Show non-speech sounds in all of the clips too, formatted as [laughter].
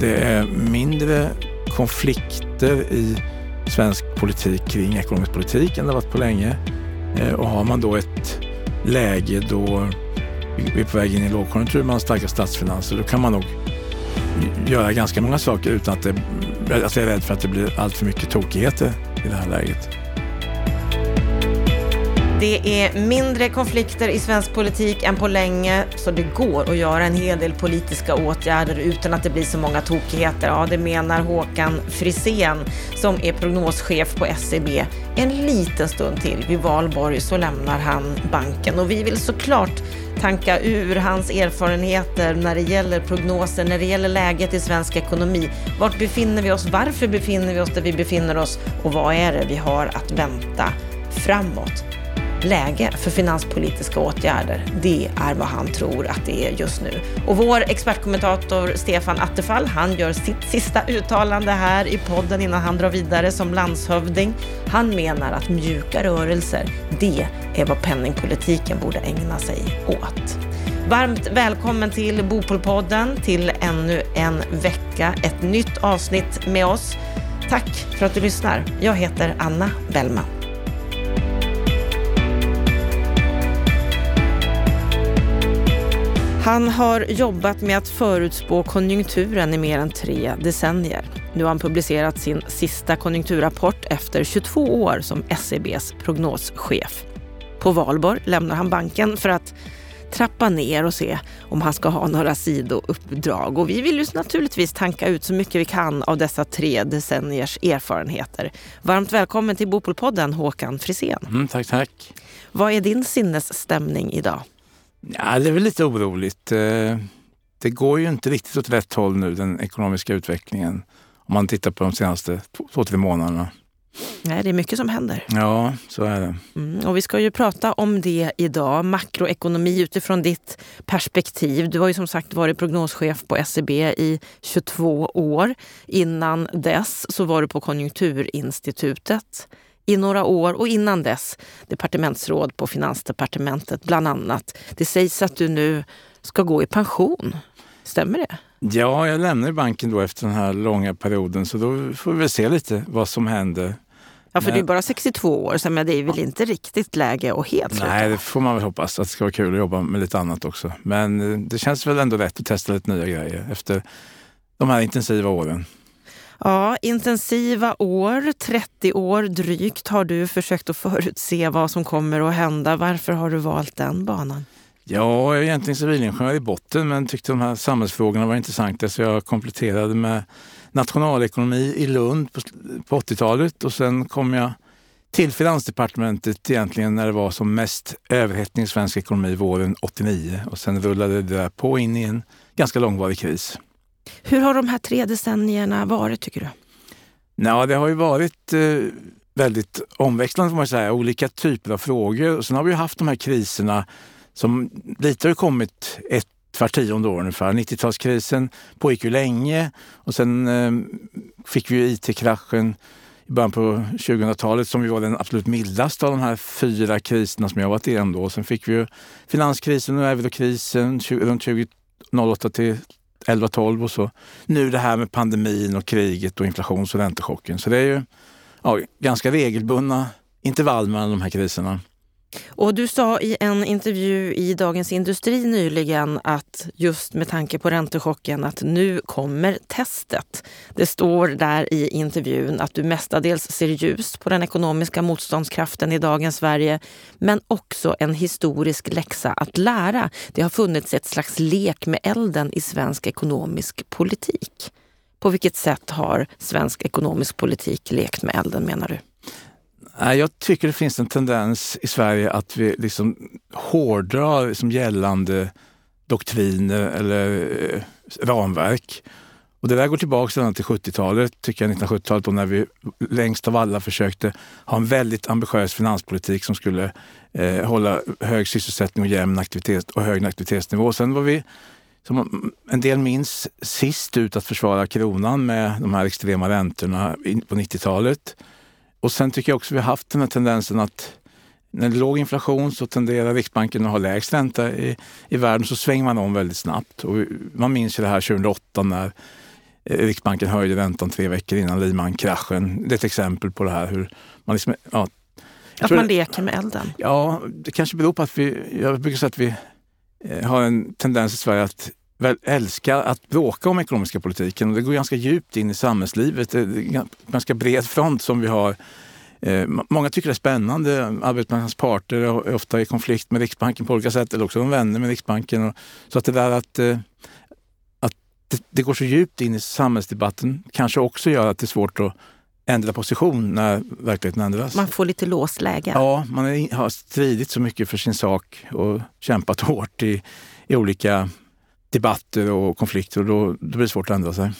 Det är mindre konflikter i svensk politik kring ekonomisk politik än det varit på länge. Eh, och har man då ett läge då vi är på väg in i en lågkonjunktur, man har starka statsfinanser, då kan man nog göra ganska många saker utan att, det, att jag är rädd för att det blir allt för mycket tokigheter i det här läget. Det är mindre konflikter i svensk politik än på länge, så det går att göra en hel del politiska åtgärder utan att det blir så många tokigheter. Ja, det menar Håkan Frisén som är prognoschef på SEB. En liten stund till vid valborg så lämnar han banken och vi vill såklart tanka ur hans erfarenheter när det gäller prognoser, när det gäller läget i svensk ekonomi. Vart befinner vi oss? Varför befinner vi oss där vi befinner oss? Och vad är det vi har att vänta framåt? Läge för finanspolitiska åtgärder. Det är vad han tror att det är just nu. Och vår expertkommentator Stefan Attefall, han gör sitt sista uttalande här i podden innan han drar vidare som landshövding. Han menar att mjuka rörelser, det är vad penningpolitiken borde ägna sig åt. Varmt välkommen till Bopolpodden, till ännu en vecka, ett nytt avsnitt med oss. Tack för att du lyssnar. Jag heter Anna Bellman. Han har jobbat med att förutspå konjunkturen i mer än tre decennier. Nu har han publicerat sin sista konjunkturrapport efter 22 år som SEBs prognoschef. På valborg lämnar han banken för att trappa ner och se om han ska ha några sidouppdrag. Och vi vill ju naturligtvis tanka ut så mycket vi kan av dessa tre decenniers erfarenheter. Varmt välkommen till Bopolpodden Håkan Frisén. Mm, tack, tack. Vad är din sinnesstämning idag? Ja, det är väl lite oroligt. Eh, det går ju inte riktigt åt rätt håll nu, den ekonomiska utvecklingen. Om man tittar på de senaste två, tre månaderna. Nej, det är mycket som händer. Ja, så är det. Mm, och vi ska ju prata om det idag, makroekonomi utifrån ditt perspektiv. Du har ju som sagt varit prognoschef på SEB i 22 år. Innan dess så var du på Konjunkturinstitutet i några år och innan dess departementsråd på Finansdepartementet bland annat. Det sägs att du nu ska gå i pension. Stämmer det? Ja, jag lämnar banken då efter den här långa perioden så då får vi väl se lite vad som händer. Ja, för men... det är bara 62 år, så men det är väl inte riktigt läge att helt sluta? Nej, det får man väl hoppas. Att det ska vara kul att jobba med lite annat också. Men eh, det känns väl ändå rätt att testa lite nya grejer efter de här intensiva åren. Ja, intensiva år, 30 år drygt, har du försökt att förutse vad som kommer att hända. Varför har du valt den banan? Ja, jag är egentligen civilingenjör i botten men tyckte de här samhällsfrågorna var intressanta så jag kompletterade med nationalekonomi i Lund på 80-talet och sen kom jag till Finansdepartementet egentligen när det var som mest överhettning i svensk ekonomi våren 89 och sen rullade det där på in i en ganska långvarig kris. Hur har de här tre decennierna varit tycker du? Ja, det har ju varit eh, väldigt omväxlande får man säga. Olika typer av frågor. Och sen har vi haft de här kriserna som lite har kommit ett vart tionde år ungefär. 90-talskrisen pågick ju länge och sen eh, fick vi IT-kraschen i början på 2000-talet som ju var den absolut mildaste av de här fyra kriserna som jag varit igenom då. Sen fick vi ju finanskrisen och eurokrisen runt 2008 till 11-12 och så. Nu det här med pandemin och kriget och inflations och räntechocken. Så det är ju ja, ganska regelbundna intervall mellan de här kriserna. Och du sa i en intervju i Dagens Industri nyligen att just med tanke på räntechocken att nu kommer testet. Det står där i intervjun att du mestadels ser ljust på den ekonomiska motståndskraften i dagens Sverige, men också en historisk läxa att lära. Det har funnits ett slags lek med elden i svensk ekonomisk politik. På vilket sätt har svensk ekonomisk politik lekt med elden menar du? Jag tycker det finns en tendens i Sverige att vi liksom hårdrar liksom gällande doktriner eller eh, ramverk. Och det där går tillbaka till 70-talet, tycker jag, 1970-talet då när vi längst av alla försökte ha en väldigt ambitiös finanspolitik som skulle eh, hålla hög sysselsättning och jämn aktivitet och hög aktivitetsnivå. Sen var vi, som en del minns, sist ut att försvara kronan med de här extrema räntorna på 90-talet. Och sen tycker jag också vi har haft den här tendensen att när det är låg inflation så tenderar Riksbanken att ha lägst ränta i, i världen så svänger man om väldigt snabbt. Och man minns ju det här 2008 när Eh, Riksbanken höjde räntan tre veckor innan Lehman-kraschen. Det är ett exempel på det här hur man liksom, ja, att man leker med elden? Ja, det kanske beror på att vi, jag brukar säga att vi eh, har en tendens i Sverige att väl älska att bråka om ekonomiska politiken. Och det går ganska djupt in i samhällslivet. Det är en ganska bred front som vi har. Eh, många tycker det är spännande. Arbetsmarknadens parter är ofta i konflikt med Riksbanken på olika sätt, eller också de vänner med Riksbanken. Så att det där att, eh, att det, det går så djupt in i samhällsdebatten kanske också gör att det är svårt att ändra position när verkligheten ändras. Man får lite låst läge. Ja, man har stridit så mycket för sin sak och kämpat [laughs] hårt i, i olika debatter och konflikter och då, då blir det svårt att ändra sig.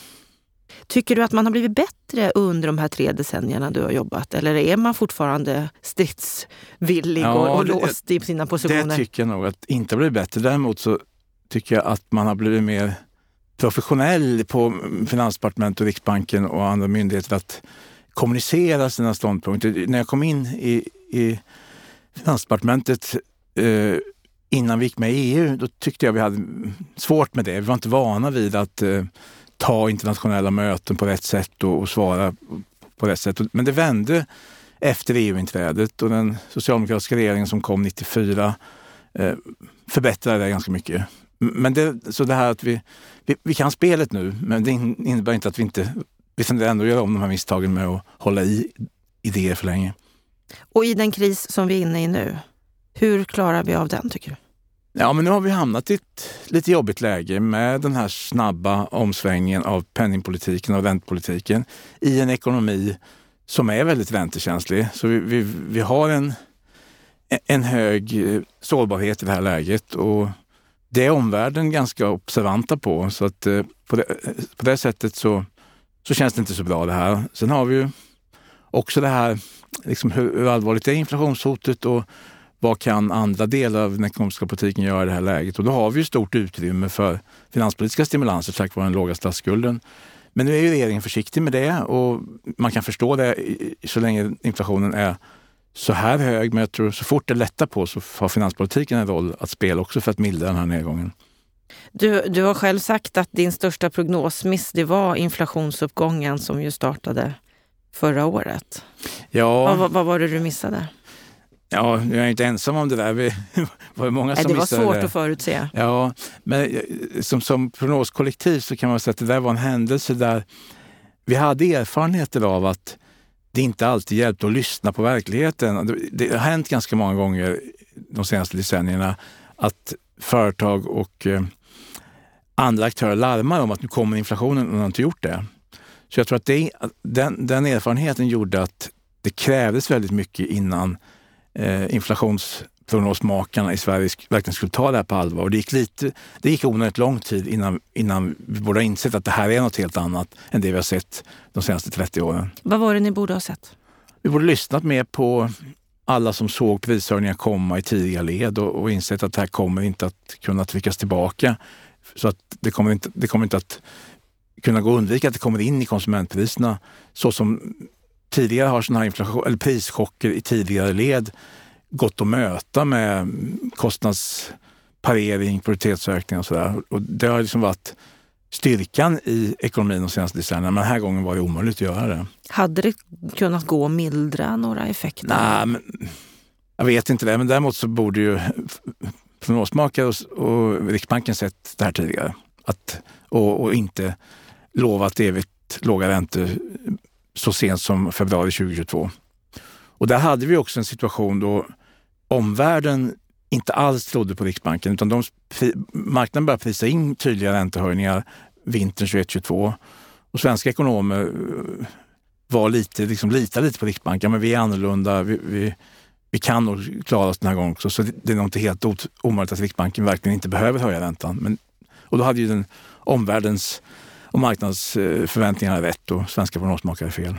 Tycker du att man har blivit bättre under de här tre decennierna du har jobbat? Eller är man fortfarande stridsvillig ja, och, och det, låst i sina positioner? Det tycker jag nog att inte har blivit bättre. Däremot så tycker jag att man har blivit mer professionell på Finansdepartementet och Riksbanken och andra myndigheter att kommunicera sina ståndpunkter. När jag kom in i, i Finansdepartementet eh, innan vi gick med i EU, då tyckte jag vi hade svårt med det. Vi var inte vana vid att eh, ta internationella möten på rätt sätt och, och, svara på rätt sätt. Men det vände efter EU-inträdet och den socialdemokratiska regeringen som kom 94 eh, förbättrade det ganska mycket. Men det, så det här att vi, vi, vi kan spelet nu, men det innebär inte att vi inte vi tenderar ändå att göra om de här misstagen med att hålla i idéer för länge. Och i den kris som vi är inne i nu, hur klarar vi av den tycker du? Ja, men nu har vi hamnat i ett lite jobbigt läge med den här snabba omsvängningen av penningpolitiken och räntepolitiken i en ekonomi som är väldigt räntekänslig. Så vi, vi, vi har en, en hög eh, sårbarhet i det här läget och det är omvärlden ganska observanta på. Så att eh, på det, på det sättet så så känns det inte så bra det här. Sen har vi ju också det här, liksom hur, allvarligt är inflationshotet och vad kan andra delar av den ekonomiska politiken göra i det här läget? Och då har vi ju stort utrymme för finanspolitiska stimulanser tack vare den låga statsskulden. Men nu är ju regeringen försiktig med det och man kan förstå det så länge inflationen är så här hög. Men jag tror så fort det lättar på så har finanspolitiken en roll att spela också för att mildra den här nedgången. Du, du har själv sagt att din största prognosmiss det var inflationsuppgången som ju startade förra året. Ja. Vad, vad var det du missade? Ja, jag är inte ensam om det där. Vi var många som Nej, det var svårt det. att förutse. Ja, men eh, som, som prognoskollektiv så kan man säga att det där var en händelse där vi hade erfarenheter av att det inte alltid hjälpte att lyssna på verkligheten. Det har hänt ganska många gånger de senaste decennierna att företag och eh, andra aktörer larmar om att nu kommer inflationen och de har inte gjort det. Så jag tror att det, den, den erfarenheten gjorde att det krävdes väldigt mycket innan eh, inflationsprognosmakarna i Sverige verkligen skulle ta det här på allvar. Och det gick, lite, det gick onödigt lång tid innan, innan vi borde ha insett att det här är något helt annat än det vi har sett de senaste 30 åren. Vad var det ni borde ha sett? Vi borde ha lyssnat mer på alla som såg prishöjningar komma i tidiga led och, och insett att det här kommer inte att kunna tryckas tillbaka. Så att det kommer inte, det kommer inte att kunna gå att undvika att det kommer in i konsumentpriserna så som tidigare har såna här inflation, eller prischocker i tidigare led gått att möta med kostnadsparering, produktivitetsökning och sådär. Och det har liksom varit styrkan i ekonomin de senaste decennierna. Men den här gången var det omöjligt att göra det. Hade det kunnat gå att mildra några effekter? Nej, men, jag vet inte det. Men däremot så borde ju prognosmakare och, och Riksbanken sett det här tidigare. Att, och, och inte lovat evigt låga räntor så sent som februari 2022. Och där hade vi också en situation då omvärlden inte alls trodde på Riksbanken utan de, marknaden började prisa in tydliga räntehöjningar vintern 2021-2022. Och svenska ekonomer eh, var lite, liksom, litade lite på Riksbanken, men vi är annorlunda. Vi, vi, vi kan nog klara oss den här gången också. Så det är nog inte helt omöjligt att Riksbanken verkligen inte behöver höja räntan. Men, och då hade ju den omvärldens och marknadsförväntningarna rätt och svenska prognosmakare fel.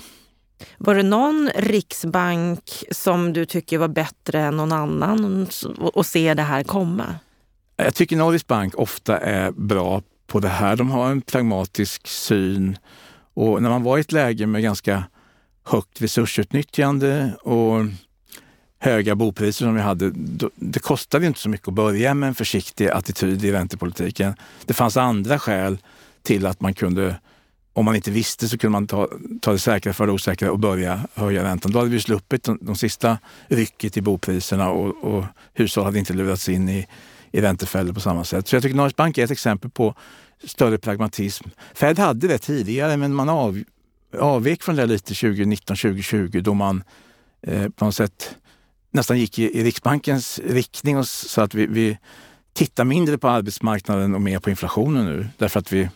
Var det någon riksbank som du tycker var bättre än någon annan och se det här komma? Jag tycker Nordisk Bank ofta är bra på det här. De har en pragmatisk syn och när man var i ett läge med ganska högt resursutnyttjande och höga bopriser som vi hade, det kostade inte så mycket att börja med en försiktig attityd i räntepolitiken. Det fanns andra skäl till att man kunde om man inte visste så kunde man ta, ta det säkra för det osäkra och börja höja räntan. Då hade vi sluppit de, de sista rycket i bopriserna och, och hushåll hade inte lurats in i, i räntefällor på samma sätt. Så jag tycker Norges Bank är ett exempel på större pragmatism. Fed hade det tidigare men man av, avvek från det lite 2019-2020 då man eh, på något sätt nästan gick i, i Riksbankens riktning och så att vi, vi tittar mindre på arbetsmarknaden och mer på inflationen nu därför att vi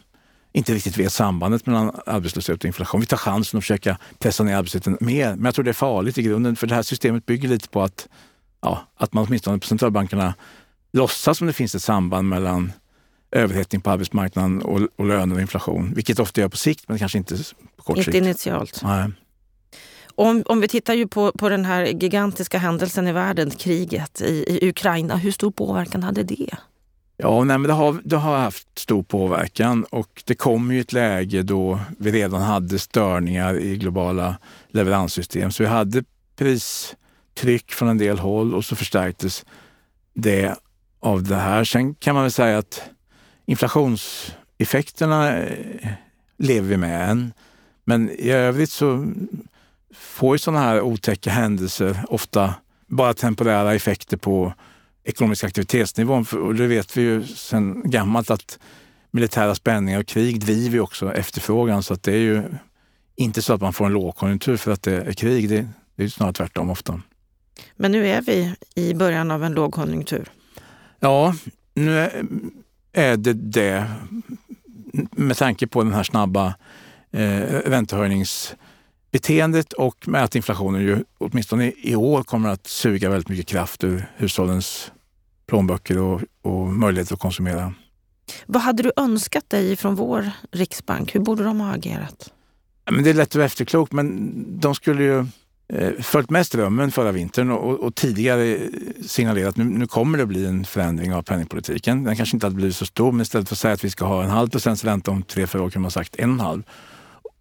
inte riktigt vet sambandet mellan arbetslöshet och inflation. Vi tar chansen att försöka pressa ner arbetslösheten mer. Men jag tror det är farligt i grunden för det här systemet bygger lite på att, ja, att man åtminstone på centralbankerna låtsas som det finns ett samband mellan överhettning på arbetsmarknaden och, och löner och inflation. Vilket ofta gör på sikt men kanske inte på kort inte sikt. Inte initialt. Nej. Om, om vi tittar ju på, på den här gigantiska händelsen i världen, kriget i, i Ukraina. Hur stor påverkan hade det? Ja, nej, men det har, det har haft stor påverkan och det kom ju ett läge då vi redan hade störningar i globala leveranssystem. Så vi hade pristryck från en del håll och så förstärktes det av det här. Sen kan man väl säga att inflationseffekterna eh, lever vi med än. Men i övrigt så får ju sådana här otäcka händelser ofta bara temporära effekter på ekonomiska aktivitetsnivån. Och det vet vi ju sedan gammalt att militära spänningar och krig driver ju också efterfrågan. Så att det är ju inte så att man får en lågkonjunktur för att det är krig. Det, det är snarare tvärtom ofta. Men nu är vi i början av en lågkonjunktur. Ja, nu är det det med tanke på den här snabba eh, räntehöjningsbeteendet och med att inflationen ju åtminstone i år kommer att suga väldigt mycket kraft ur hushållens plånböcker och, och möjligheter att konsumera. Vad hade du önskat dig från vår riksbank? Hur borde de ha agerat? Men det är lätt att vara efterklok, men de skulle ju eh, följt med strömmen förra vintern och, och tidigare signalerat att nu, nu, kommer det bli en förändring av penningpolitiken. Den kanske inte hade blivit så stor, men istället för att säga att vi ska ha en halv procents ränta om tre, fyra år kunde man sagt en och en halv.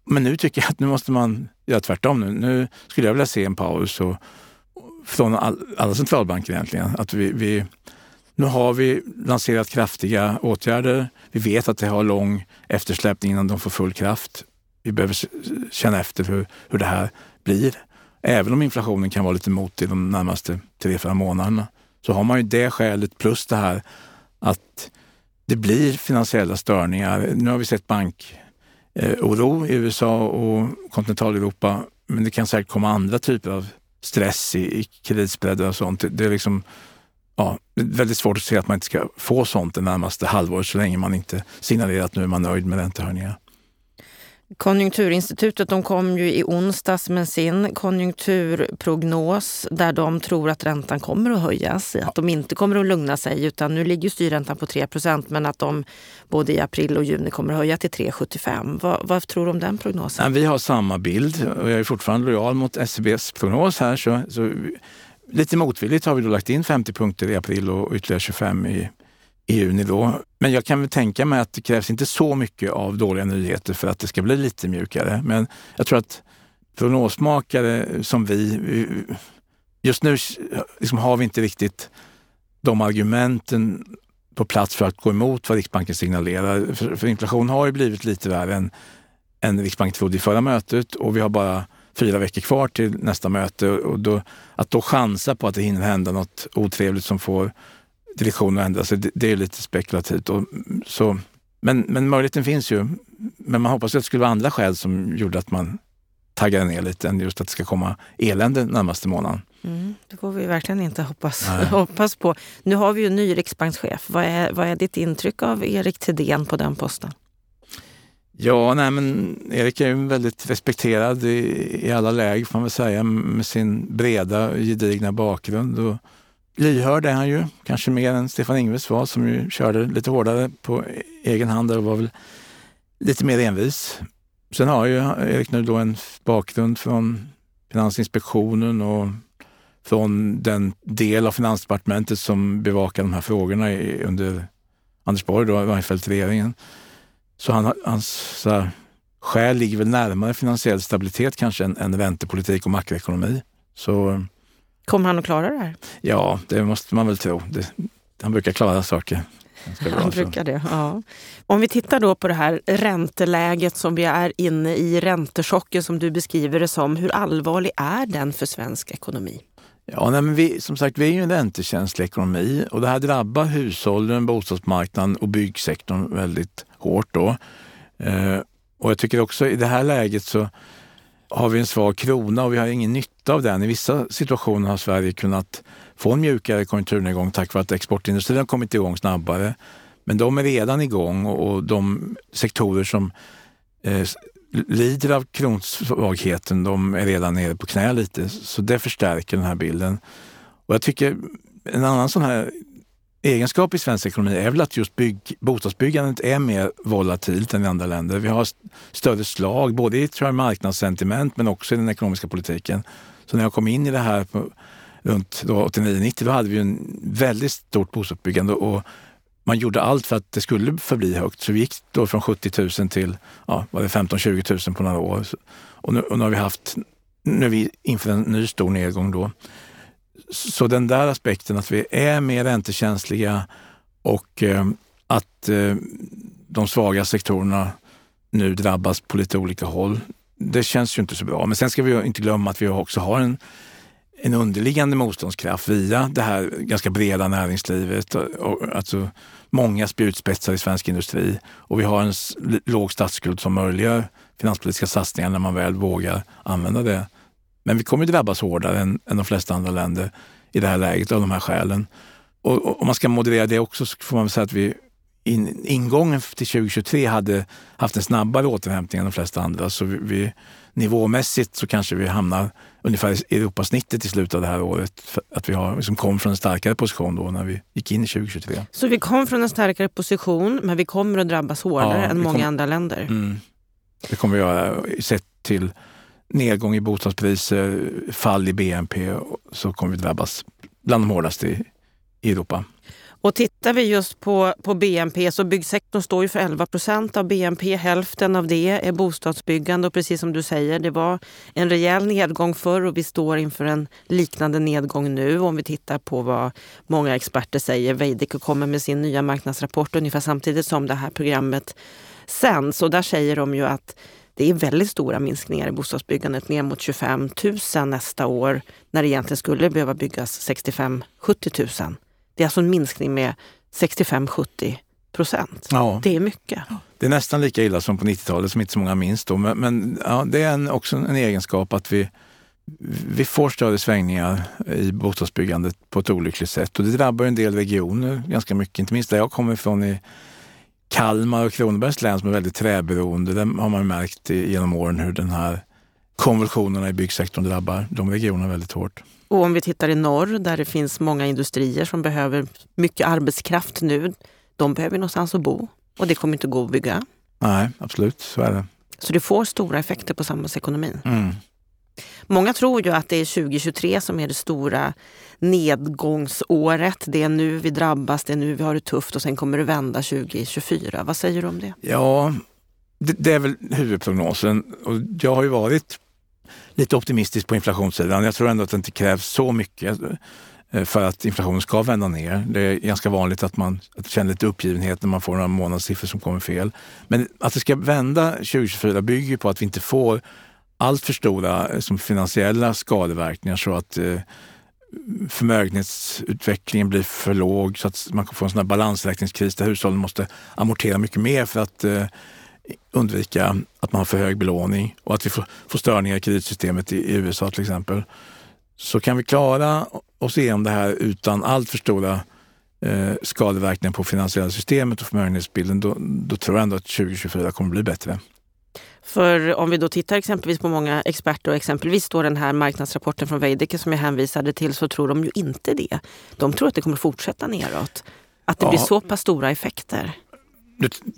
Men nu tycker jag att nu måste man göra tvärtom. Nu, nu skulle jag vilja se en paus och, från all, alla centralbanker egentligen. Att vi, vi, nu har vi lanserat kraftiga åtgärder. Vi vet att det har lång eftersläpning innan de får full kraft. Vi behöver känna efter hur, hur det här blir. Även om inflationen kan vara lite motig de närmaste tre, fyra månaderna så har man ju det skälet plus det här att det blir finansiella störningar. Nu har vi sett Eh, oro i USA och kontinentaleuropa, men det kan säkert komma andra typer av stress i, i kreditspreadar och sånt. Det är liksom ja, väldigt svårt att se att man inte ska få sånt det närmaste halvåret så länge man inte signalerar att nu är man nöjd med räntehöjningar. Konjunkturinstitutet de kom ju i onsdags med sin konjunkturprognos där de tror att räntan kommer att höjas, att de inte kommer att lugna sig utan nu ligger styrräntan på 3% men att de både i april och juni kommer att höja till 3,75. Vad, vad tror du om den prognosen? vi har samma bild och jag är fortfarande lojal mot SCBs prognos här. Så, så lite motvilligt har vi då lagt in 50 punkter i april och ytterligare 25 i, E i juni. Då. Men jag kan väl tänka mig att det krävs inte så mycket av dåliga nyheter för att det ska bli lite mjukare. Men jag tror att prognosmakare som vi, just nu liksom har vi inte riktigt de argumenten på plats för att gå emot vad Riksbanken signalerar. För, för inflation har ju blivit lite värre än, än Riksbanken trodde i förra mötet och vi har bara fyra veckor kvar till nästa möte. Och då, att då chansa på att det hinner hända något otrevligt som får direktionen att ändra sig, det, det är lite spekulativt. Och, så, men, men möjligheten finns ju. Men man hoppas att det skulle vara andra skäl som gjorde att man taggade ner lite än just att det ska komma elände närmaste månaden. Mm, det får vi verkligen inte hoppas, [laughs] hoppas på. Nu har vi ju en ny riksbankschef. Vad är, vad är ditt intryck av Erik Thedéen på den posten? Ja, nej men Erik är ju väldigt respekterad i, i alla läger får man väl säga med sin breda, gedigna bakgrund. Och lyhörd är han ju, kanske mer än Stefan Ingves var som ju körde lite hårdare på egen hand och var väl lite mer envis. Sen har ju Erik nu då en bakgrund från Finansinspektionen och från den del av Finansdepartementet som bevakar de här frågorna under Anders Borg, då, Reinfeldt-regeringen. Så han, hans så här, skäl ligger väl närmare finansiell stabilitet kanske än, än räntepolitik och makroekonomi. Så, Kommer han att klara det här? Ja, det måste man väl tro. Det, han brukar klara saker. Han brukar det, ja. Om vi tittar då på det här ränteläget som vi är inne i, räntechocken som du beskriver det som. Hur allvarlig är den för svensk ekonomi? Ja, nej, men vi, som sagt, vi är ju en räntekänslig ekonomi och det här drabbar hushållen, bostadsmarknaden och byggsektorn väldigt hårt. Då. Eh, och jag tycker också i det här läget så har vi en svag krona och vi har ingen nytta av den. I vissa situationer har Sverige kunnat få en mjukare konjunkturnedgång tack vare att exportindustrin har kommit igång snabbare. Men de är redan igång och de sektorer som eh, lider av kronsvagheten, de är redan nere på knä lite. Så det förstärker den här bilden. Och jag tycker en annan sån här egenskap i svensk ekonomi är väl att just bygg, bostadsbyggandet är mer volatilt än i andra länder. Vi har större slag, både i tror jag, marknadssentiment men också i den ekonomiska politiken. Så när jag kom in i det här på, runt 89-90, då hade vi en väldigt stort bostadsbyggande och man gjorde allt för att det skulle förbli högt. Så vi gick då från 70 000 till ja, 15-20 000 på några år. Och nu, och nu har vi haft, nu är vi inför en ny stor nedgång då. Så den där aspekten att vi är mer räntekänsliga och eh, att eh, de svaga sektorerna nu drabbas på lite olika håll. Det känns ju inte så bra. Men sen ska vi inte glömma att vi också har en, en underliggande motståndskraft via det här ganska breda näringslivet. Och, alltså många spjutspetsar i svensk industri och vi har en låg statsskuld som möjliggör finanspolitiska satsningar när man väl vågar använda det. Men vi kommer drabbas hårdare än, än de flesta andra länder i det här läget av de här skälen. Och, om man ska moderera det också så får man säga att vi in, ingången till 2023 hade haft en snabbare återhämtning än de flesta andra. Så vi, vi, nivåmässigt så kanske vi hamnar ungefär i Europasnittet i slutet av det här året. Att vi har, liksom kom från en starkare position då när vi gick in i 2023. Så vi kom från en starkare position men vi kommer att drabbas hårdare ja, än många kom, andra länder? Mm, det kommer vi göra sett till nedgång i bostadspriser, fall i BNP så kommer vi drabbas bland de hårdaste i Europa. Och tittar vi just på, på BNP så byggsektorn står ju för 11 procent av BNP. Hälften av det är bostadsbyggande och precis som du säger, det var en rejäl nedgång förr och vi står inför en liknande nedgång nu om vi tittar på vad många experter säger. Veidekke kommer med sin nya marknadsrapport ungefär samtidigt som det här programmet sänds och där säger de ju att det är väldigt stora minskningar i bostadsbyggandet, ner mot 25 000 nästa år, när det egentligen skulle behöva byggas 65-70 000. Det är alltså en minskning med 65-70 procent. Ja. Det är mycket. Det är nästan lika illa som på 90-talet, som inte så många minns då. Men, men ja, det är en, också en egenskap att vi, vi får större svängningar i bostadsbyggandet på ett olyckligt sätt. Och det drabbar en del regioner ganska mycket, inte minst där jag kommer ifrån i Kalmar och Kronobergs län som är väldigt träberoende. Där har man märkt genom åren hur den här konvulsionerna i byggsektorn drabbar de regionerna väldigt hårt. Och om vi tittar i norr där det finns många industrier som behöver mycket arbetskraft nu. De behöver någonstans att bo och det kommer inte gå att bygga. Nej, absolut, så är det. Så det får stora effekter på samhällsekonomin. Mm. Många tror ju att det är 2023 som är det stora nedgångsåret. Det är nu vi drabbas, det är nu vi har det tufft och sen kommer det vända 2024. Vad säger du om det? Ja, det, det är väl huvudprognosen. Och jag har ju varit lite optimistisk på inflationssidan. Jag tror ändå att det inte krävs så mycket eh, för att inflationen ska vända ner. Det är ganska vanligt att man att känner lite uppgivenhet när man får några månadssiffror som kommer fel. Men att det ska vända 2024 bygger på att vi inte får allt för stora eh, som finansiella skadeverkningar så att eh, förmögenhetsutvecklingen blir för låg så att man kan få en sån här balansräkningskris där hushållen måste amortera mycket mer för att eh, undvika att man har för hög belåning och att vi får, får störningar i kreditsystemet i, i USA till exempel. Så kan vi klara oss igenom det här utan allt för stora eh, skadeverkningar på finansiella systemet och förmögenhetsbilden, då, då tror jag ändå att 2024 kommer bli bättre. För om vi då tittar exempelvis på många experter och exempelvis då den här marknadsrapporten från Veidekke som jag hänvisade till så tror de ju inte det. De tror att det kommer fortsätta neråt. Att det ja. blir så pass stora effekter.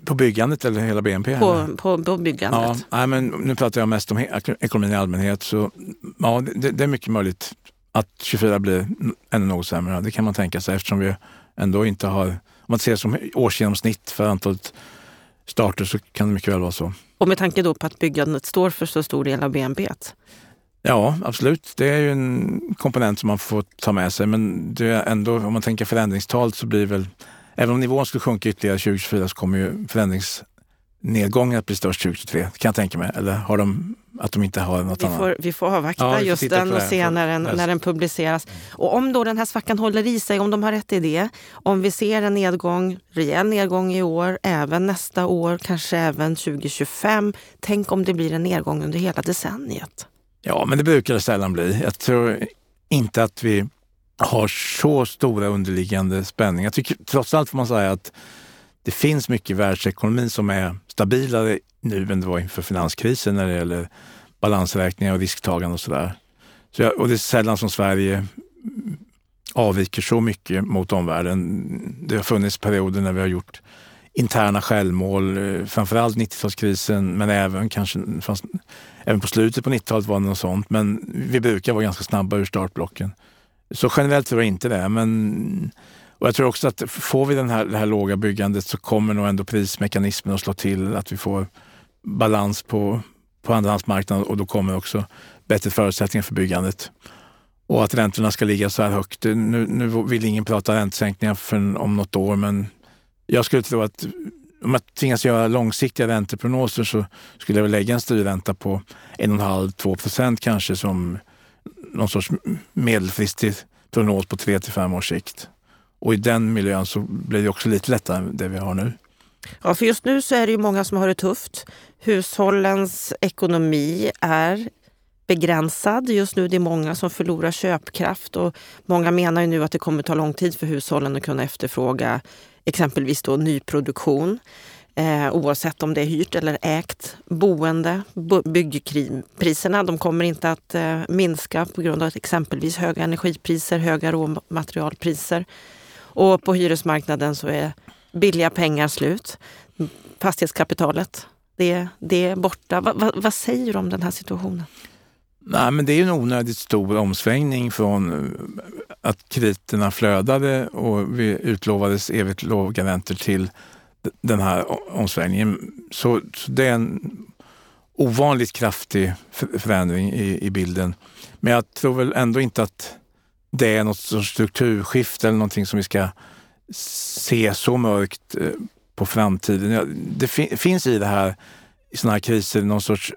På byggandet eller hela BNP? På, på, på byggandet. Ja, nej, men nu pratar jag mest om ekonomin i allmänhet. Så, ja, det, det är mycket möjligt att 24 blir ännu något sämre. Det kan man tänka sig eftersom vi ändå inte har, om man ser som årsgenomsnitt för antalet starter så kan det mycket väl vara så. Och med tanke då på att byggandet står för så stor del av BNP? Ja, absolut. Det är ju en komponent som man får ta med sig. Men det är ändå, om man tänker förändringstal så blir väl även om nivån skulle sjunka ytterligare 2024 så kommer ju förändringsnedgången att bli störst 2023, kan jag tänka mig. Eller har de att de inte har något vi annat. Får, vi får avvakta ja, just den och se när den, när den publiceras. Och om då den här svackan håller i sig, om de har rätt i det, om vi ser en nedgång, rejäl nedgång i år, även nästa år, kanske även 2025. Tänk om det blir en nedgång under hela decenniet. Ja, men det brukar det sällan bli. Jag tror inte att vi har så stora underliggande spänningar. Jag tycker trots allt får man säga att det finns mycket i världsekonomin som är stabilare nu än det var inför finanskrisen när det gäller balansräkningar och risktagande och sådär. Så och det är sällan som Sverige avviker så mycket mot omvärlden. Det har funnits perioder när vi har gjort interna självmål, eh, framförallt 90-talskrisen men även kanske fanns, även på slutet på 90-talet var det något sånt. Men vi brukar vara ganska snabba ur startblocken. Så generellt tror jag inte det. Men, och jag tror också att får vi den här, det här låga byggandet så kommer nog ändå prismekanismen att slå till. Att vi får balans på, på andrahandsmarknaden och då kommer också bättre förutsättningar för byggandet. Och att räntorna ska ligga så här högt. Nu, nu vill ingen prata räntesänkningar för om något år, men jag skulle tro att om jag tvingas göra långsiktiga ränteprognoser så skulle jag väl lägga en styrränta på 1,5-2 procent kanske som någon sorts medelfristig prognos på 3 till 5 års sikt. Och i den miljön så blir det också lite lättare än det vi har nu. Ja, för just nu så är det ju många som har det tufft. Hushållens ekonomi är begränsad just nu. Det är många som förlorar köpkraft och många menar ju nu att det kommer ta lång tid för hushållen att kunna efterfråga exempelvis då nyproduktion. Eh, oavsett om det är hyrt eller ägt boende. Byggpriserna de kommer inte att eh, minska på grund av exempelvis höga energipriser, höga råmaterialpriser. Och på hyresmarknaden så är billiga pengar slut. Fastighetskapitalet, det, det är borta. Va, va, vad säger du om den här situationen? Nej, men det är en onödigt stor omsvängning från eh, att krediterna flödade och vi utlovades evigt låga räntor till den här omsvängningen. Så, så det är en ovanligt kraftig förändring i, i, bilden. Men jag tror väl ändå inte att det är något sorts strukturskifte eller någonting som vi ska se så mörkt eh, på framtiden. Det finns i det här, i sådana här kriser, någon sorts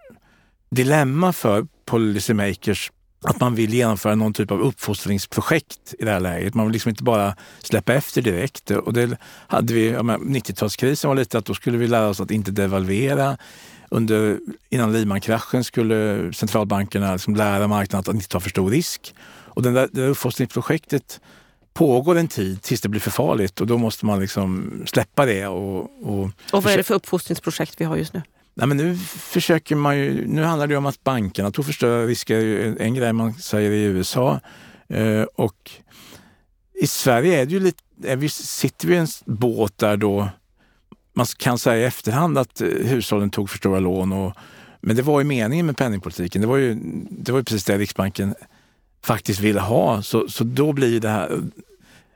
dilemma för policymakers att man vill genomföra någon typ av uppfostringsprojekt i det här läget. Man vill liksom inte bara släppa efter direkt. Och det hade vi, 90-talskrisen var lite att då skulle vi lära oss att inte devalvera. Under, innan Lehman-kraschen skulle centralbankerna liksom lära marknaden att inte ta för stor risk. Och den där, det där uppfostringsprojektet pågår en tid tills det blir för farligt och då måste man liksom släppa det. Och, och, och vad är det för uppfostringsprojekt vi har just nu? Nej, men nu försöker man ju, nu handlar det om att bankerna tog för större risker, en grej man säger i USA. Eh, och i Sverige är det ju lite, är vi, sitter vi i en båt där då man kan säga i efterhand att eh, hushållen tog för stora lån. Och, men det var ju meningen med penningpolitiken. Det var ju, det var ju precis det Riksbanken faktiskt ville ha. Så, så då blir det här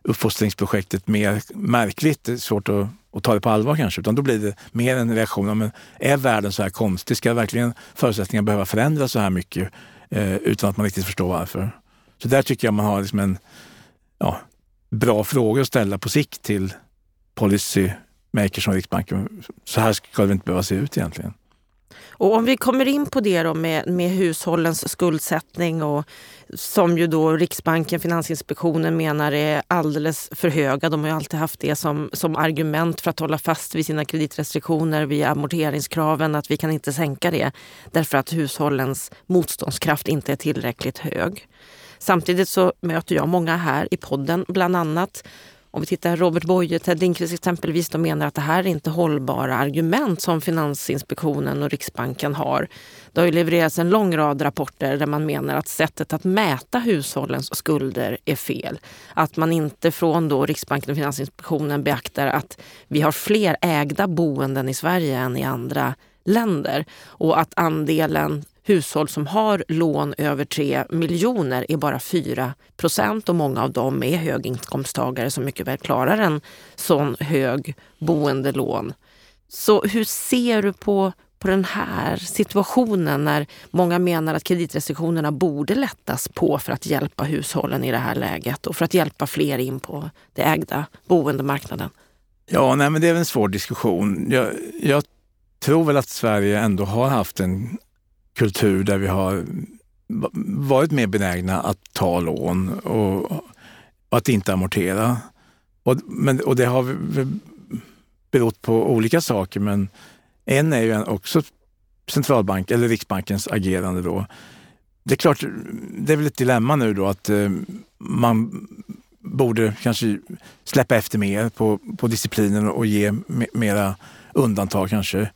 uppfostringsprojektet mer märkligt. Det är svårt att, att, ta det på allvar kanske. Utan då blir det mer en reaktion. Men är världen så här konstig? Ska verkligen förutsättningarna behöva förändras så här mycket eh, utan att man riktigt förstår varför? Så där tycker jag man har liksom en ja, bra fråga att ställa på sikt till policymakers som Riksbanken. Så här ska det inte behöva se ut egentligen. Och om vi kommer in på det då med, med hushållens skuldsättning och som ju då Riksbanken, Finansinspektionen menar är alldeles för höga. De har ju alltid haft det som, som argument för att hålla fast vid sina kreditrestriktioner via amorteringskraven, att vi kan inte sänka det därför att hushållens motståndskraft inte är tillräckligt hög. Samtidigt så möter jag många här i podden, bland annat om vi tittar Robert Boye, Ted Lindqvist exempelvis, de menar att det här är inte hållbara argument som Finansinspektionen och Riksbanken har. Det har ju levererats en lång rad rapporter där man menar att sättet att mäta hushållens skulder är fel. Att man inte från då Riksbanken och Finansinspektionen beaktar att vi har fler ägda boenden i Sverige än i andra länder och att andelen hushåll som har lån över 3 miljoner är bara 4 procent och många av dem är höginkomsttagare som mycket väl klarar en sån hög boendelån. Så hur ser du på, på den här situationen när många menar att kreditrestriktionerna borde lättas på för att hjälpa hushållen i det här läget och för att hjälpa fler in på det ägda boendemarknaden? Ja, nej, men det är en svår diskussion. Jag, jag tror väl att Sverige ändå har haft en kultur där vi har varit mer benägna att ta lån och, och att inte amortera. Och, men, och det har berott på olika saker, men en är ju också centralbank eller Riksbankens agerande då. Det är klart, det är väl ett dilemma nu då att eh, man borde kanske släppa efter mer på, på disciplinen och ge mera undantag kanske.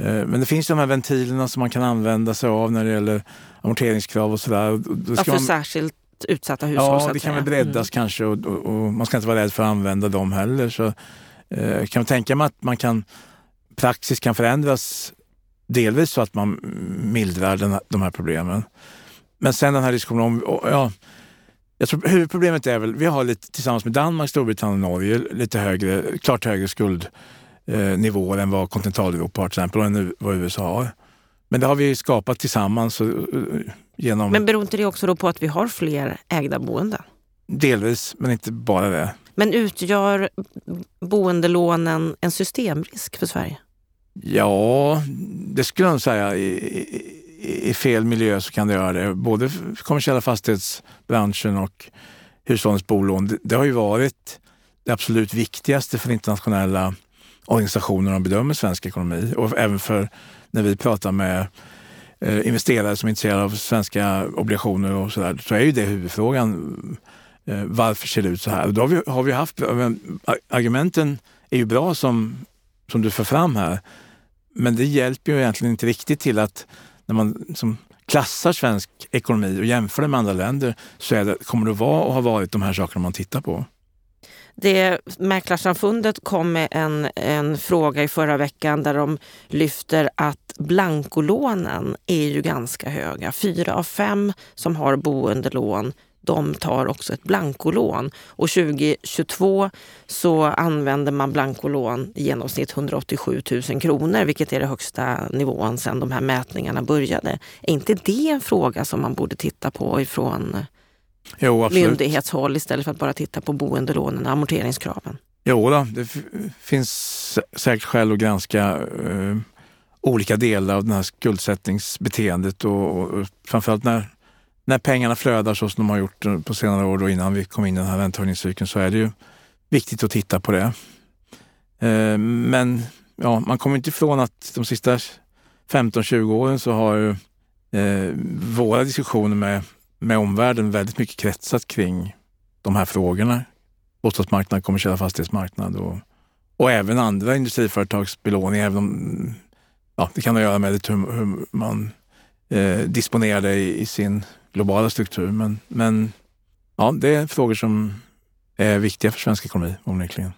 Eh, men det finns de här ventilerna som man kan använda sig av när det gäller amorteringskrav och sådär. Ja, för man... särskilt utsatta hushåll? Ja, det kan väl breddas mm. kanske och, och, och, man ska inte vara rädd för att använda dem heller. Så, eh, kan man tänka mig att man kan, praxis kan förändras delvis så att man mildrar den, de här problemen. Men sen den här diskussionen om, ja, jag tror huvudproblemet är väl, vi har lite, tillsammans med Danmark, Storbritannien och Norge lite högre, klart högre skuldnivåer än vad kontinentaleuropa har till exempel och vad USA har. Men det har vi skapat tillsammans eh, genom... Men beror inte det också då på att vi har fler ägda boenden? Delvis, men inte bara det. Men utgör boendelånen en systemrisk för Sverige? Ja, det skulle jag säga. I, i, I, fel miljö så kan det göra det. Både kommersiella fastighetsbranschen och hushållens bolån. Det, det har ju varit det absolut viktigaste för internationella organisationer som bedömer svensk ekonomi och även för när vi pratar med eh, investerare som är intresserade av svenska obligationer och så där, så är ju det huvudfrågan. Eh, varför ser det ut så här? Då har vi, har vi haft, argumenten är ju bra som, som du för fram här, men det hjälper ju egentligen inte riktigt till att när man som klassar svensk ekonomi och jämför det med andra länder så är det, kommer det att vara och ha varit de här sakerna man tittar på. Det, Mäklarsamfundet kom med en, en fråga i förra veckan där de lyfter att blankolånen är ju ganska höga. Fyra av fem som har boendelån de tar också ett blankolån. Och 2022 så använder man blankolån i genomsnitt 187 000 kronor, vilket är den högsta nivån sedan de här mätningarna började. Är inte det en fråga som man borde titta på ifrån jo, myndighetshåll istället för att bara titta på boendelånen och amorteringskraven? Jo, då, det finns säkert skäl att granska eh, olika delar av det här skuldsättningsbeteendet och, och framförallt när när pengarna flödar så som de har gjort på senare år då innan vi kom in i den här räntehöjningscykeln så är det ju viktigt att titta på det. Eh, men ja, man kommer inte ifrån att de sista 15-20 åren så har ju eh, våra diskussioner med, med omvärlden väldigt mycket kretsat kring de här frågorna. Bostadsmarknad, kommersiella fastighetsmarknad och, och även andra industriföretags belåning. Även om, ja, det kan ha att göra med hur, hur man eh, disponerar det i, i sin globala struktur. Men, men ja, det är frågor som är viktiga för svensk ekonomi onekligen.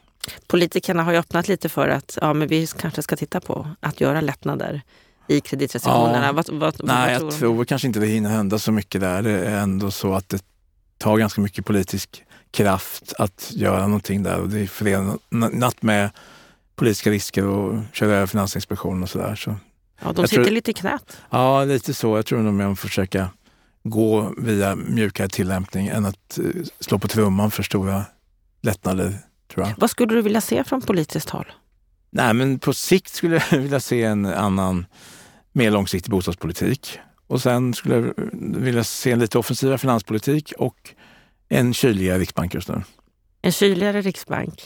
Politikerna har ju öppnat lite för att ja, men vi kanske ska titta på att göra lättnader i kreditrestriktionerna. Ja, vad, vad, nej, vad tror jag tror kanske inte det hinner hända så mycket där. Det är ändå så att det tar ganska mycket politisk kraft att göra någonting där och det är förenat med politiska risker och köra över Finansinspektionen och sådär. Så ja, de sitter tror, lite i knät. Ja, lite så. Jag tror nog att försöka gå via mjukare tillämpning än att eh, slå på trumman för stora lättnader. Tror jag. Vad skulle du vilja se från politiskt håll? Nej, men på sikt skulle jag vilja se en annan, mer långsiktig bostadspolitik. Och sen skulle jag vilja se en lite offensivare finanspolitik och en kyligare riksbank just nu. En kyligare riksbank?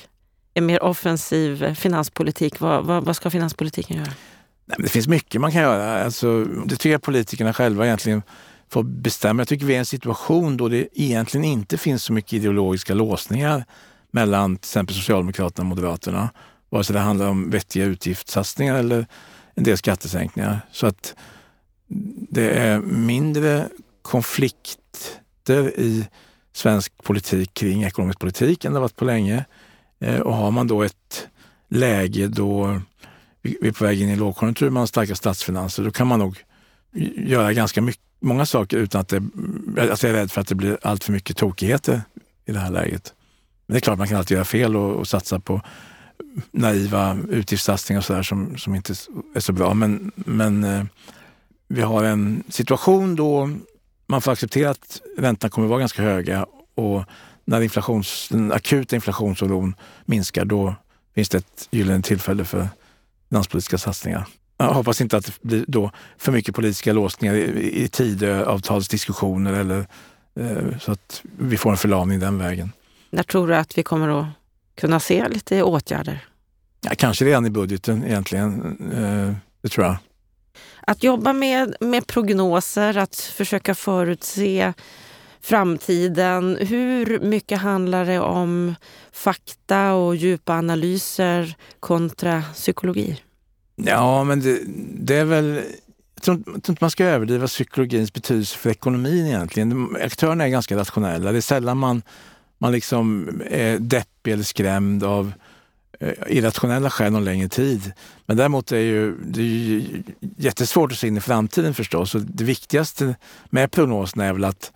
En mer offensiv finanspolitik? Vad, vad, vad ska finanspolitiken göra? Nej, det finns mycket man kan göra. Alltså, det tycker jag politikerna själva egentligen får bestämma. Jag tycker vi är i en situation då det egentligen inte finns så mycket ideologiska låsningar mellan till exempel Socialdemokraterna och Moderaterna. Vare sig det handlar om vettiga utgiftssatsningar eller en del skattesänkningar. Så att det är mindre konflikter i svensk politik kring ekonomisk politik än det varit på länge. Eh, och har man då ett läge då vi är på väg in i lågkonjunktur, man har starka statsfinanser, då kan man nog göra ganska mycket många saker utan att det, alltså jag är rädd för att det blir allt för mycket tokigheter i det här läget. Men det är klart man kan alltid göra fel och, och satsa på naiva utgiftssatsningar och sådär som, som inte är så bra. Men, men eh, vi har en situation då man får acceptera att räntorna kommer att vara ganska höga och när inflations, den akuta inflationsoron minskar då, finns det ett gyllene tillfälle för finanspolitiska satsningar. Jag hoppas inte att det blir då för mycket politiska låsningar i, i Tidöavtalsdiskussioner eller eh, så att vi får en förlamning den vägen. När tror du att vi kommer att kunna se lite åtgärder? Ja, kanske redan i budgeten egentligen. Eh, det tror jag. Att jobba med, med prognoser, att försöka förutse framtiden. Hur mycket handlar det om fakta och djupa analyser kontra psykologi? Ja, men det, det är väl... Jag tror, jag tror inte man ska överdriva psykologins betydelse för ekonomin egentligen. Aktörerna är ganska rationella. Det är sällan man, man liksom är deppig eller skrämd av eh, irrationella skäl någon längre tid. Men däremot är ju, det är ju jättesvårt att se in i framtiden förstås. Och det viktigaste med prognoserna är väl att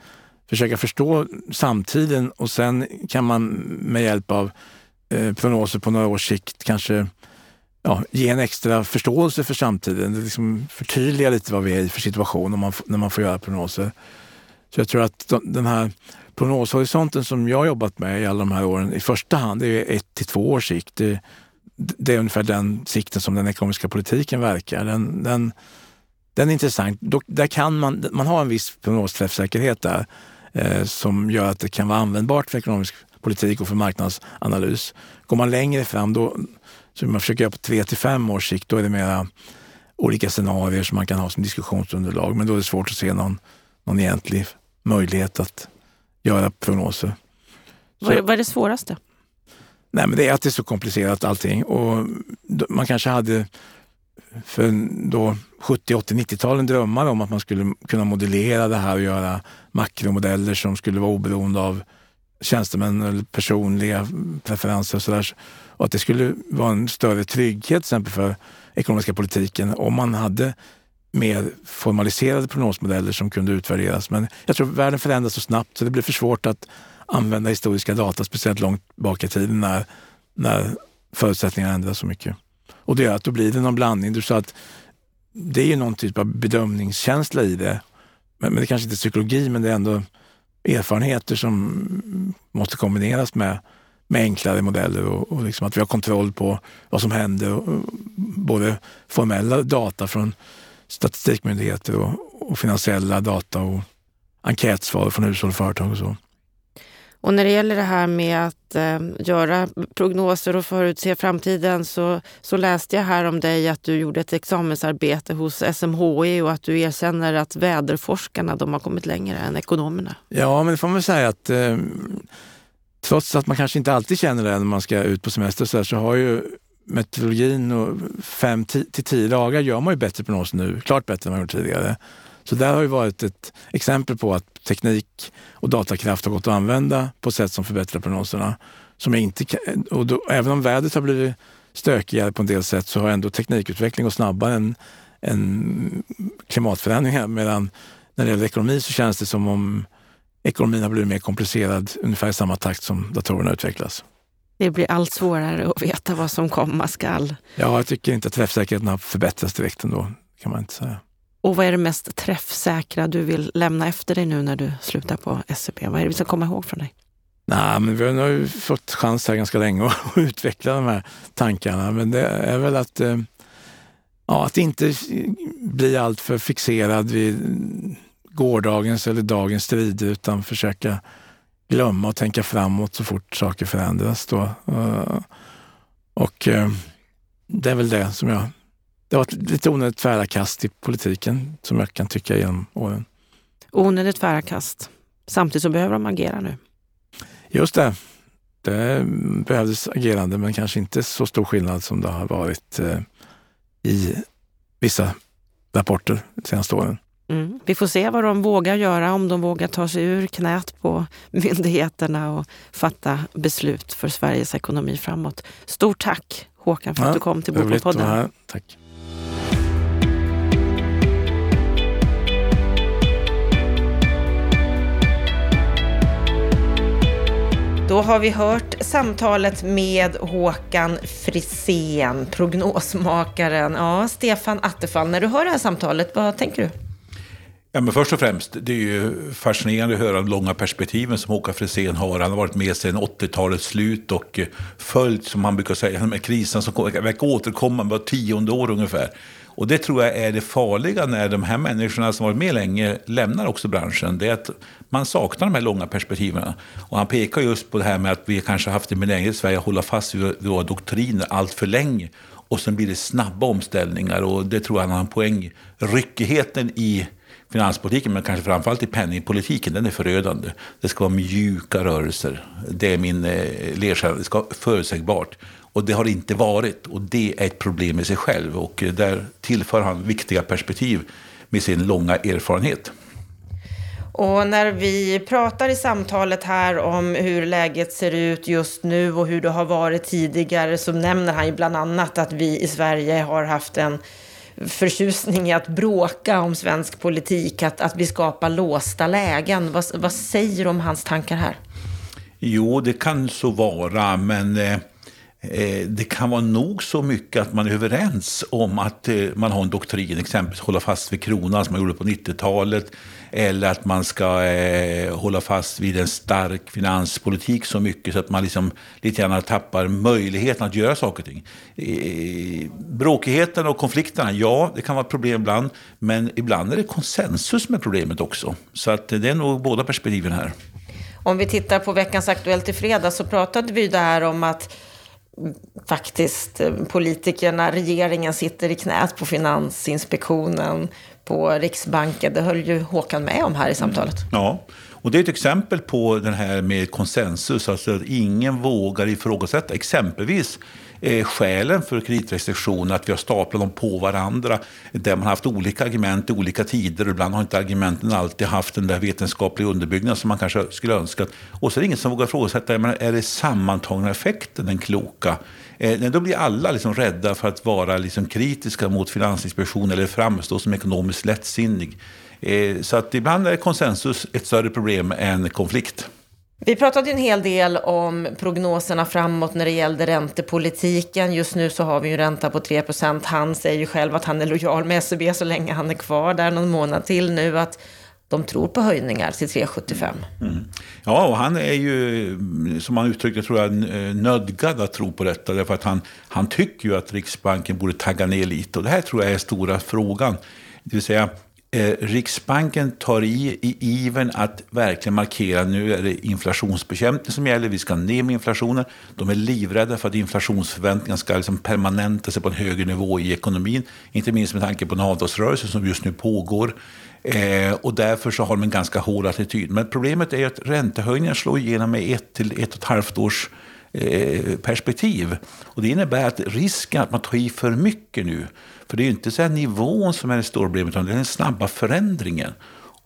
försöka förstå samtiden och sen kan man med hjälp av eh, prognoser på några års sikt kanske ja, ge en extra förståelse för samtiden. Det liksom förtydliga lite vad vi är i för situation när man, när man får göra prognoser. Så jag tror att den här prognoshorisonten som jag har jobbat med i alla de här åren i första hand det är ett till två års sikt. Det, det är ungefär den sikten som den ekonomiska politiken verkar. Den, den, den är intressant. Då, där kan man, man har en viss prognosträffsäkerhet där eh, som gör att det kan vara användbart för ekonomisk politik och för marknadsanalys. Går man längre fram då, som man försöker göra på tre till fem års sikt, då är det mera olika scenarier som man kan ha som diskussionsunderlag. Men då är det svårt att se någon, någon egentlig möjlighet att göra prognoser. Vad är, vad är det svåraste? Nej, men det är att det är så komplicerat allting. Och man kanske hade för då 70, 80, 90-talen drömmar om att man skulle kunna modellera det här och göra makromodeller som skulle vara oberoende av tjänstemän eller personliga preferenser och sådär. Och att det skulle vara en större trygghet till exempel för ekonomiska politiken om man hade mer formaliserade prognosmodeller som kunde utvärderas. Men jag tror att världen förändras så snabbt så det blir för svårt att använda historiska data, speciellt långt bak i tiden när, när förutsättningarna ändras så mycket. Och det gör att då blir det någon blandning. Du sa att det är ju någon typ av bedömningskänsla i det. Men, men det kanske inte är psykologi, men det är ändå erfarenheter som måste kombineras med, med enklare modeller och, och liksom att vi har kontroll på vad som händer. Och, och både formella data från statistikmyndigheter och, och finansiella data och enkätsvar från hushåll och företag och så. Och när det gäller det här med att eh, göra prognoser och förutse framtiden så, så läste jag här om dig att du gjorde ett examensarbete hos SMHI och att du erkänner att väderforskarna de har kommit längre än ekonomerna. Ja, men det får man säga att eh, trots att man kanske inte alltid känner det när man ska ut på semester så, här, så har ju meteorologin och fem till tio dagar gör man ju bättre prognoser nu, klart bättre än man gjort tidigare. Så där har ju varit ett exempel på att teknik och datakraft har gått att använda på sätt som förbättrar prognoserna. Som inte och då, även om vädret har blivit stökigare på en del sätt så har ändå teknikutveckling gått snabbare än, än klimatförändringar. Medan när det gäller ekonomi så känns det som om ekonomin har blivit mer komplicerad ungefär i samma takt som datorerna utvecklas. Det blir allt svårare att veta vad som komma skall. Ja, jag tycker inte att träffsäkerheten har förbättrats direkt ändå, kan man inte säga. Och vad är det mest träffsäkra du vill lämna efter dig nu när du slutar på SCB? Vad är det vi ska komma ihåg från dig? Nej, men vi har nu fått chans här ganska länge att [laughs] utveckla de här tankarna. Men det är väl att, eh, ja, att inte bli alltför fixerad vid gårdagens eller dagens strider utan försöka glömma och tänka framåt så fort saker förändras. Då. Eh, och eh, det är väl det som jag det har varit lite onödigt tvära kast i politiken som jag kan tycka genom åren. Onödigt tvära kast. Samtidigt så behöver de agera nu. Just det. Det behövdes agerande men kanske inte så stor skillnad som det har varit eh, i vissa rapporter de senaste åren. Mm. Vi får se vad de vågar göra, om de vågar ta sig ur knät på [laughs] myndigheterna och fatta beslut för Sveriges ekonomi framåt. Stort tack Håkan för att du kom till Bopolpodden. Tack. Då har vi hört samtalet med Håkan Frisén, prognosmakaren. Ja, Stefan Attefall, när du hör det här samtalet, vad tänker du? Ja, men först och främst, det är ju fascinerande att höra de långa perspektiven som Håkan Frisén har. Han har varit med sedan 80-talets slut och eh, följt, som han brukar säga, de här kriserna som verkar återkomma var tionde år ungefär. Och det tror jag är det farliga när de här människorna som varit med länge lämnar också branschen. Det är att man saknar de här långa perspektiven. Och han pekar just på det här med att vi kanske haft en benägenhet i Sverige att hålla fast vid våra doktriner allt för länge. Och sen blir det snabba omställningar och det tror jag han har en poäng. Ryckigheten i finanspolitiken, men kanske framförallt i penningpolitiken, den är förödande. Det ska vara mjuka rörelser. Det är min eh, ledstjärna. Det ska vara förutsägbart. Och det har det inte varit. Och det är ett problem i sig själv. Och eh, där tillför han viktiga perspektiv med sin långa erfarenhet. Och när vi pratar i samtalet här om hur läget ser ut just nu och hur det har varit tidigare så nämner han ju bland annat att vi i Sverige har haft en förtjusning i att bråka om svensk politik, att, att vi skapar låsta lägen. Vad, vad säger du om hans tankar här? Jo, det kan så vara, men eh, Eh, det kan vara nog så mycket att man är överens om att eh, man har en doktrin, exempelvis hålla fast vid kronan som man gjorde på 90-talet, eller att man ska eh, hålla fast vid en stark finanspolitik så mycket så att man liksom lite grann tappar möjligheten att göra saker och ting. Bråkigheten och konflikterna, ja, det kan vara problem ibland, men ibland är det konsensus med problemet också. Så att det är nog båda perspektiven här. Om vi tittar på veckans Aktuellt i fredag så pratade vi där om att faktiskt eh, politikerna, regeringen sitter i knät på Finansinspektionen, på Riksbanken. Det höll ju Håkan med om här i samtalet. Ja, och det är ett exempel på den här med konsensus, alltså att ingen vågar ifrågasätta. Exempelvis eh, skälen för kreditrestriktioner, att vi har staplat dem på varandra, där man har haft olika argument i olika tider, och ibland har inte argumenten alltid haft den där vetenskapliga underbyggnaden som man kanske skulle önskat. Och så är det ingen som vågar ifrågasätta, är det sammantagna effekten den kloka? Eh, då blir alla liksom rädda för att vara liksom kritiska mot Finansinspektionen eller framstå som ekonomiskt lättsinnig. Eh, så att ibland är konsensus ett större problem än konflikt. Vi pratade en hel del om prognoserna framåt när det gällde räntepolitiken. Just nu så har vi ju ränta på 3% Han säger ju själv att han är lojal med SEB så länge han är kvar där någon månad till nu. Att de tror på höjningar till 3,75. Mm. mm. Ja, och han är ju, som han uttryckte, tror jag, eh, nödgad att tro på detta. Därför att han, han tycker ju att Riksbanken borde tagga ner lite. Och det här tror jag är stora frågan. Det vill säga, Eh, Riksbanken tar i i iven att verkligen markera nu är det inflationsbekämpning som gäller, vi ska ner med inflationen. De är livrädda för att inflationsförväntningarna ska liksom permanenta sig på en högre nivå i ekonomin. Inte minst med tanke på den avtalsrörelse som just nu pågår. Eh, och därför så har de en ganska hård attityd. Men problemet är att räntehöjningar slår igenom med ett till ett och ett halvt års eh, perspektiv. Och det innebär att risken att man tar i för mycket nu, för det är ju inte så nivån som är det stora problemet, utan det är den snabba förändringen.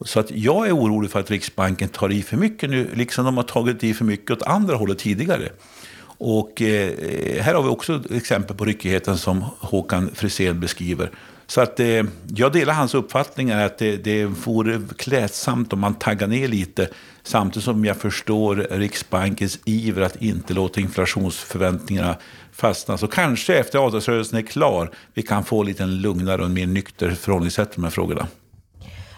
Så att jag är orolig för att Riksbanken tar i för mycket nu, liksom de har tagit i för mycket åt andra hållet tidigare. Och eh, här har vi också exempel på ryckigheten som Håkan Frisén beskriver. Så att eh, jag delar hans uppfattning att det, det vore klädsamt om man taggar ner lite. Samtidigt som jag förstår Riksbankens iver att inte låta inflationsförväntningarna fastna. Så kanske efter avtalsrörelsen är klar vi kan få lite lugnare och mer nykter förhållningssätt till de här frågorna.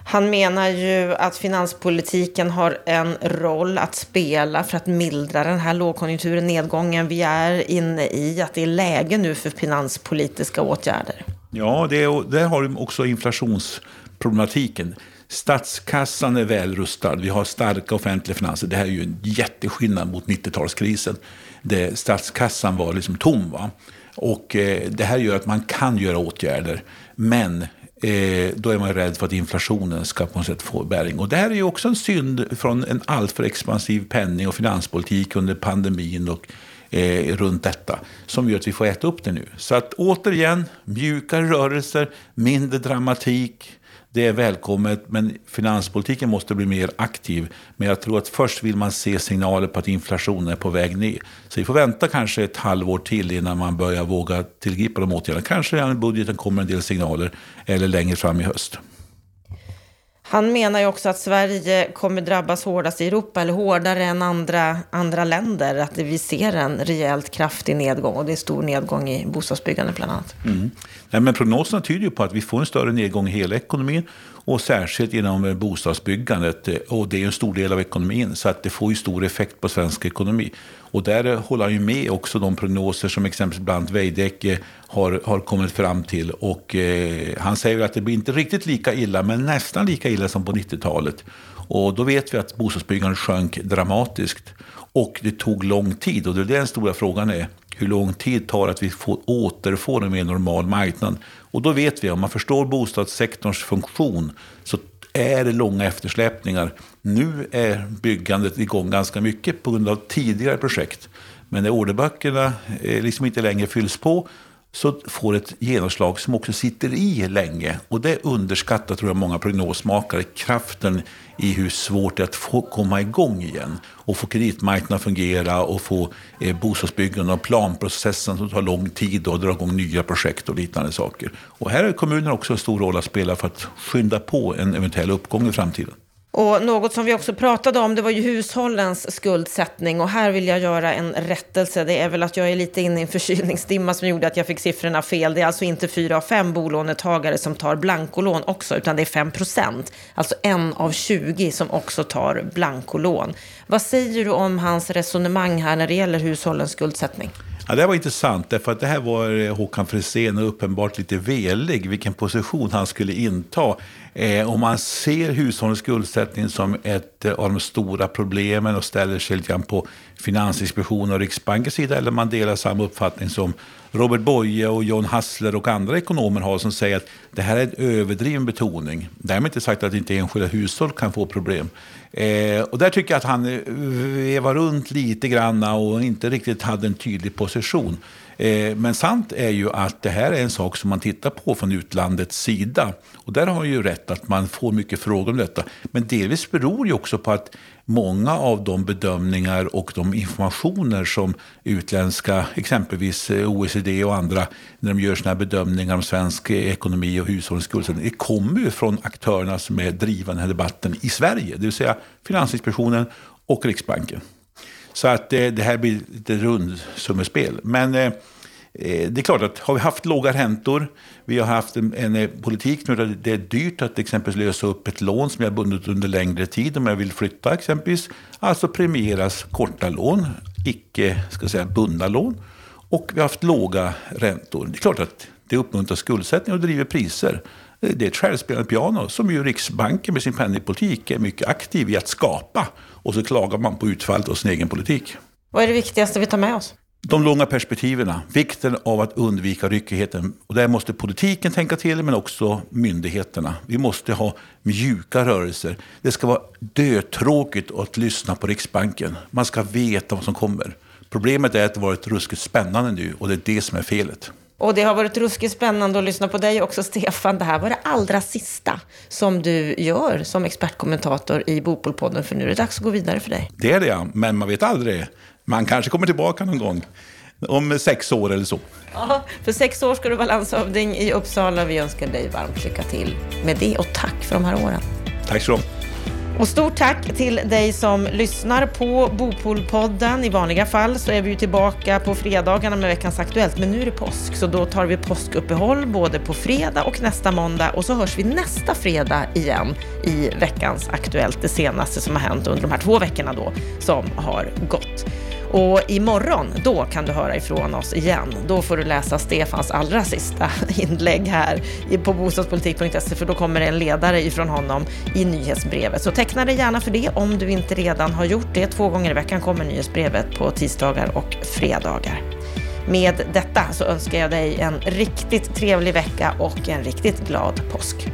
Han menar ju att finanspolitiken har en roll att spela för att mildra den här lågkonjunkturen, nedgången vi är inne i, att det är läge nu för finanspolitiska åtgärder. Ja, det är, där har du också inflationsproblematiken. Statskassan är välrustad. Vi har starka offentliga finanser. Det här är ju en jätteskillnad mot 90-talskrisen. Där statskassan var liksom tom. Va? Och eh, det här gör att man kan göra åtgärder. Men eh, då är man rädd för att inflationen ska på något sätt få bäring. Och det här är ju också en synd från en alltför expansiv penning och finanspolitik under pandemin och eh, runt detta som gör att vi får äta upp det nu. Så att återigen, mjukare rörelser, mindre dramatik. Det är välkommet, men finanspolitiken måste bli mer aktiv. Men jag tror att först vill man se signaler på att inflationen är på väg ner. Så vi får vänta kanske ett halvår till innan man börjar våga tillgripa de åtgärderna. Kanske redan i budgeten kommer en del signaler, eller längre fram i höst. Han menar ju också att Sverige kommer drabbas hårdast i Europa, eller hårdare än andra, andra länder. Att vi ser en rejält kraftig nedgång och det är stor nedgång i bostadsbyggandet bland annat. Mm. Nej, men prognoserna tyder ju på att vi får en större nedgång i hela ekonomin och särskilt inom bostadsbyggandet. Eh, och det är en stor del av ekonomin, så att det får ju stor effekt på svensk ekonomi. Och där håller han ju med också de prognoser som exempelvis bland Veidekke har, har kommit fram till. Och eh, han säger att det blir inte riktigt lika illa, men nästan lika illa som på 90-talet. Och då vet vi att bostadsbyggandet sjönk dramatiskt. Och det tog lång tid, och det är den stora frågan är hur lång tid tar det att vi får, återfår en mer normal marknad. Och då vet vi, om man förstår bostadssektorns funktion, så är det långa eftersläpningar. Nu är byggandet igång ganska mycket på grund av tidigare projekt. Men när orderböckerna eh, liksom inte längre fylls på så får ett genomslag som också sitter i länge. Och det underskattar tror jag många prognosmakare, kraften i hur svårt det är att få komma igång igen. Och få kreditmarknaden att fungera och få eh, bostadsbyggande och planprocessen som tar lång tid och dra igång nya projekt och liknande saker. Och här har kommunen också en stor roll att spela för att skynda på en eventuell uppgång i framtiden. Och något som vi också pratade om, det var ju hushållens skuldsättning. Och här vill jag göra en rättelse. Det är väl att jag är lite inne i en förkylningsdimma som gjorde att jag fick siffrorna fel. Det är alltså inte fyra av fem bolånetagare som tar blankolån också, utan det är 5 procent. Alltså en av 20 som också tar blankolån. Vad säger du om hans resonemang här när det gäller hushållens skuldsättning? Ja, det var intressant, därför att det här var eh, Håkan Frisén och uppenbart lite velig vilken position han skulle inta. Eh, om man ser hushållens skuldsättning som ett eh, av de stora problemen och ställer sig lite grann på Finansinspektionen och Riksbankens sida, eller man delar samma uppfattning som Robert Boye och John Hassler och andra ekonomer har som säger att det här är en överdriven betoning. Därmed inte sagt att inte enskilda hushåll kan få problem. Eh, och där tycker jag att han eh, vevar runt lite grann och inte riktigt hade en tydlig position. Eh, men sant är ju att det här är en sak som man tittar på från utlandets sida. Och där har man ju rätt att man får mycket frågor om detta. Men delvis beror ju också på att många av de bedömningar och de informationer som utländska, exempelvis eh, OECD och andra, när de gör sina bedömningar om svensk eh, ekonomi och hushållens skuldsättning, det kommer ju från aktörerna som är drivande den här debatten i Sverige, det vill säga Finansinspektionen och Riksbanken. Så att eh, det här blir lite rundsummespel. Men eh, eh, det är klart att har vi haft låga räntor, vi har haft en, en eh, politik nu där det är dyrt att exempelvis lösa upp ett lån som jag bundit under längre tid om jag vill flytta exempelvis. Alltså premieras korta lån, icke ska säga, bundna lån. Och vi har haft låga räntor. Det är klart att det uppmuntrar skuldsättning och driver priser. Eh, det är ett självspelande piano som ju Riksbanken med sin penningpolitik är mycket aktiv i att skapa. Och så klagar man på utfallet av sin egen politik. Vad är det viktigaste vi tar med oss? De långa perspektiven, vikten av att undvika ryckigheten. Och där måste politiken tänka till, men också myndigheterna. Vi måste ha mjuka rörelser. Det ska vara dötråkigt att lyssna på Riksbanken. Man ska veta vad som kommer. Problemet är att det har varit ruskigt spännande nu och det är det som är felet. Och det har varit ruskigt spännande att lyssna på dig också, Stefan. Det här var det allra sista som du gör som expertkommentator i Bopolpodden, för nu är det dags att gå vidare för dig. Det är det, ja. Men man vet aldrig. Man kanske kommer tillbaka någon gång. Om sex år eller så. Ja, för sex år ska du vara landshövding i Uppsala. Vi önskar dig varmt lycka till med det och tack för de här åren. Tack så mycket. Och stort tack till dig som lyssnar på Bopolpodden. I vanliga fall så är vi ju tillbaka på fredagarna med veckans Aktuellt, men nu är det påsk, så då tar vi påskuppehåll både på fredag och nästa måndag och så hörs vi nästa fredag igen i veckans Aktuellt, det senaste som har hänt under de här två veckorna då som har gått. Och imorgon, då kan du höra ifrån oss igen. Då får du läsa Stefans allra sista [laughs] inlägg här på bostadspolitik.se för då kommer det en ledare ifrån honom i nyhetsbrevet. Så teckna dig gärna för det om du inte redan har gjort det. Två gånger i veckan kommer nyhetsbrevet på tisdagar och fredagar. Med detta så önskar jag dig en riktigt trevlig vecka och en riktigt glad påsk.